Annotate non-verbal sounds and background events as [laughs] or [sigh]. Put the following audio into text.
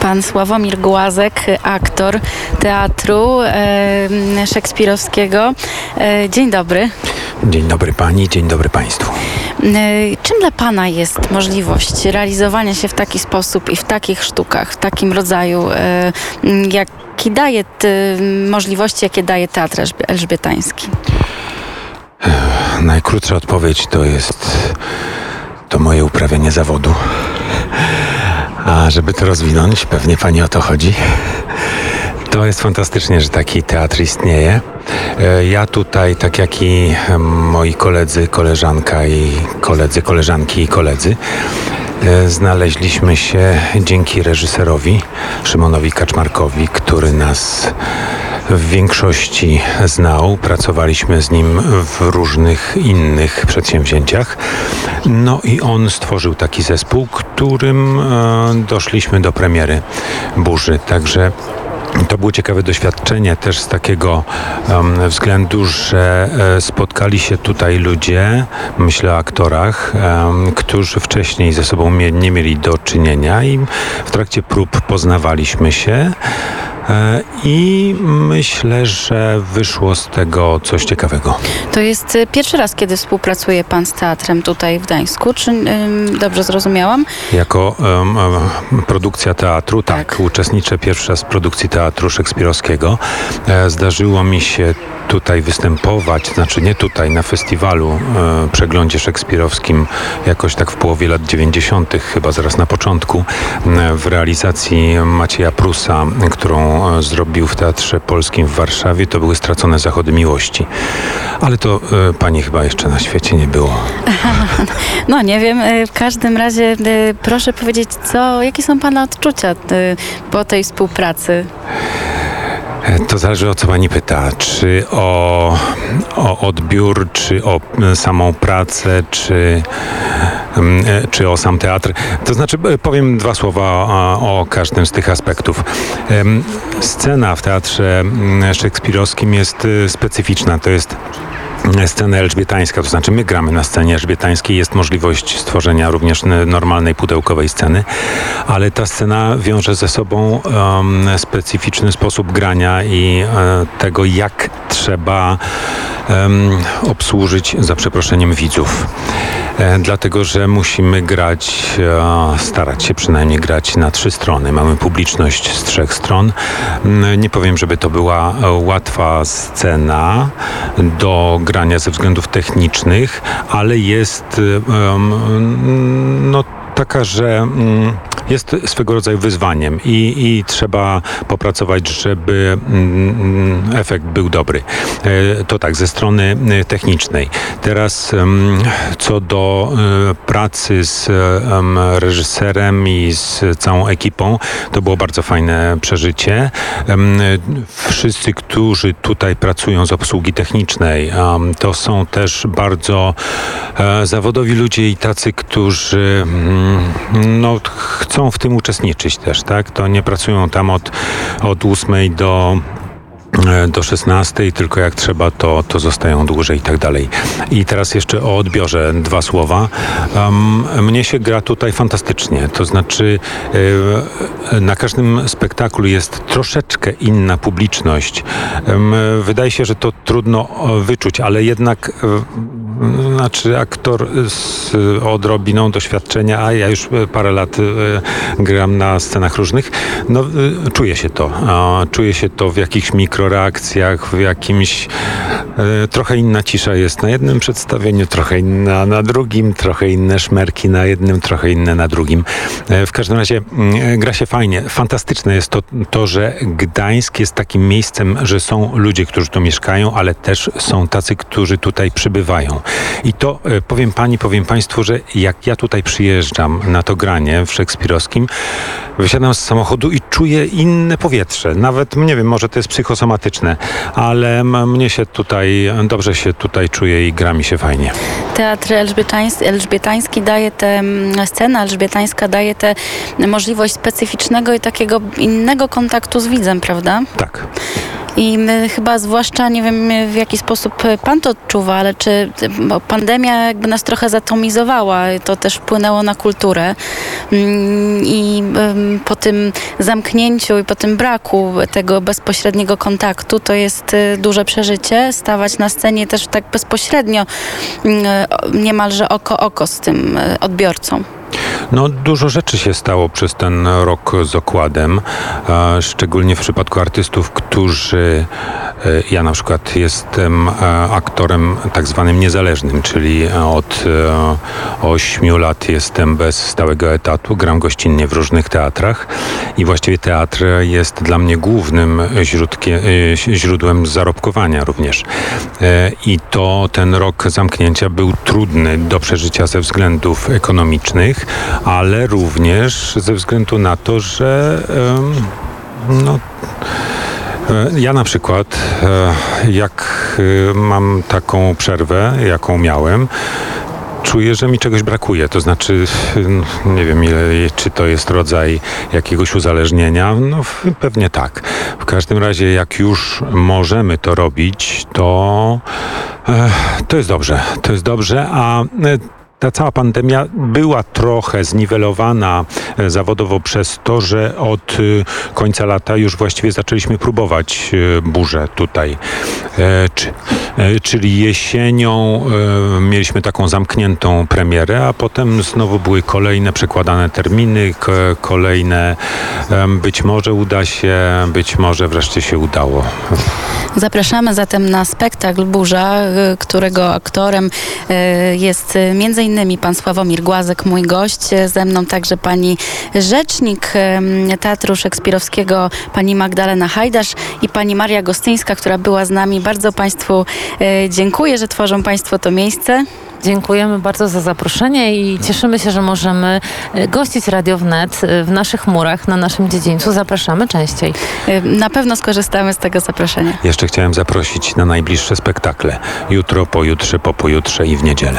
Pan Sławomir Głazek, aktor teatru e, szekspirowskiego. E, dzień dobry. Dzień dobry pani, dzień dobry państwu. E, czym dla pana jest możliwość realizowania się w taki sposób i w takich sztukach, w takim rodzaju, e, jaki daje możliwości, jakie daje teatr elżbie- elżbietański? Najkrótsza odpowiedź to jest to moje uprawianie zawodu. A żeby to rozwinąć, pewnie pani o to chodzi. To jest fantastycznie, że taki teatr istnieje. E, Ja tutaj, tak jak i moi koledzy, koleżanka i koledzy, koleżanki i koledzy, e, znaleźliśmy się dzięki reżyserowi Szymonowi Kaczmarkowi, który nas w większości znał. Pracowaliśmy z nim w różnych innych przedsięwzięciach. No i on stworzył taki zespół, którym e, doszliśmy do premiery Burzy. Także to było ciekawe doświadczenie też z takiego em, względu, że e, spotkali się tutaj ludzie, myślę o aktorach, em, którzy wcześniej ze sobą mie- nie mieli do czynienia i w trakcie prób poznawaliśmy się. E, I myślę, że wyszło z tego coś ciekawego. To jest e, pierwszy raz, kiedy współpracuje pan z teatrem tutaj w Gdańsku, czy ym, dobrze zrozumiałam? Jako produkcja teatru, tak, Tak. uczestniczę pierwszy raz w produkcji teatru szekspirowskiego. E, zdarzyło mi się tutaj występować, znaczy nie tutaj, na festiwalu e, Przeglądzie Szekspirowskim, jakoś tak w połowie lat 90., chyba zaraz na początku, w realizacji Macieja Prusa, którą e, zrobił w Teatrze Polskim w Warszawie. To były Stracone Zachody Miłości. Ale to e, pani chyba jeszcze na świecie nie było. [laughs] No nie wiem, e, w każdym razie proszę powiedzieć, co, jakie są pana odczucia po tej współpracy? E, To zależy o co pani pyta. Czy o, o odbiór, czy o samą pracę, czy, e, czy o sam teatr. To znaczy, e, powiem dwa słowa o, o każdym z tych aspektów. Scena w teatrze szekspirowskim jest specyficzna. To jest scena elżbietańska, to znaczy my gramy na scenie elżbietańskiej, jest możliwość stworzenia również normalnej pudełkowej sceny, ale ta scena wiąże ze sobą em, specyficzny sposób grania i e, tego, jak trzeba em, obsłużyć, za przeproszeniem, widzów. E, Dlatego, że musimy grać, e, starać się przynajmniej grać na trzy strony. Mamy publiczność z trzech stron. Mm, Nie powiem, żeby to była e, łatwa scena do grania ze względów technicznych, ale jest no, taka, że mm, jest swego rodzaju wyzwaniem i, i trzeba popracować, żeby mm, efekt był dobry. E, To tak, ze strony e, technicznej. Teraz co do e, pracy z em, reżyserem i z całą ekipą, to było bardzo fajne przeżycie. Wszyscy, którzy tutaj pracują z obsługi technicznej, to są też bardzo zawodowi ludzie i tacy, którzy mm, no, chcą w tym uczestniczyć też, tak? To nie pracują tam od, od 8 do e, do 16, tylko jak trzeba, to, to zostają dłużej i tak dalej. I teraz jeszcze o odbiorze dwa słowa. Um, mnie się gra tutaj fantastycznie, to znaczy e, na każdym spektaklu jest troszeczkę inna publiczność. Em, wydaje się, że to trudno e, wyczuć, ale jednak e, znaczy aktor z odrobiną doświadczenia, a ja już e, parę lat e, gram na scenach różnych, no e, czuje się to. Czuje się to w jakichś mikroreakcjach, w jakimś e, trochę inna cisza jest na jednym przedstawieniu, trochę inna na drugim, trochę inne szmerki na jednym, trochę inne na drugim. E, W każdym razie mm, gra się fajnie. Fantastyczne jest to, to, że Gdańsk jest takim miejscem, że są ludzie, którzy tu mieszkają, ale też są tacy, którzy tutaj przybywają. I to e, powiem pani, powiem państwu, że jak ja tutaj przyjeżdżam na to granie w szekspirowskim, wysiadam z samochodu i czuję inne powietrze. Nawet, nie wiem, może to jest psychosomatyczne, ale mnie się tutaj, dobrze się tutaj czuję i gra mi się fajnie. Teatr elżbietański, elżbietański daje te, mm, scena elżbietańska daje tę możliwość specyficznego i takiego innego kontaktu z widzem, prawda? Tak. I chyba zwłaszcza, nie wiem w jaki sposób pan to odczuwa, ale czy pandemia jakby nas trochę zatomizowała, to też wpłynęło na kulturę Mm, i po tym zamknięciu i po tym braku tego bezpośredniego kontaktu to jest y, duże przeżycie, stawać na scenie też tak bezpośrednio mm, niemalże oko oko z tym y, odbiorcą. No, dużo rzeczy się stało przez ten rok z okładem, szczególnie w przypadku artystów, którzy. e, Ja na przykład jestem e, aktorem tak zwanym niezależnym, czyli e, od 8 lat jestem bez stałego etatu, gram gościnnie w różnych teatrach i właściwie teatr jest dla mnie głównym źródłem zarobkowania również. I to ten rok zamknięcia był trudny do przeżycia ze względów ekonomicznych, ale również ze względu na to, że no, e, ja na przykład, e, jak e, mam taką przerwę, jaką miałem, czuję, że mi czegoś brakuje. To znaczy, nie wiem, ile, czy to jest rodzaj jakiegoś uzależnienia. No, pewnie tak. W każdym razie, jak już możemy to robić, to, to jest dobrze. To jest dobrze, a ta cała pandemia była trochę zniwelowana e, zawodowo przez to, że od y, końca lata już właściwie zaczęliśmy próbować y, burzę tutaj. E, Czy, e, czyli jesienią e, mieliśmy taką zamkniętą premierę, a potem znowu były kolejne przekładane terminy, kolejne być może uda się, być może wreszcie się udało. Zapraszamy zatem na spektakl Burza, y, którego aktorem y, jest y, innymi pan Sławomir Głazek, mój gość, ze mną także pani rzecznik Teatru Szekspirowskiego, pani Magdalena Hajdasz i pani Maria Gostyńska, która była z nami. Bardzo państwu dziękuję, że tworzą państwo to miejsce. Dziękujemy bardzo za zaproszenie i cieszymy się, że możemy e, gościć Radio Wnet e, w naszych murach, na naszym dziedzińcu. Zapraszamy częściej. Y, Na pewno skorzystamy z tego zaproszenia. Jeszcze chciałem zaprosić na najbliższe spektakle. Jutro, pojutrze, po pojutrze i w niedzielę.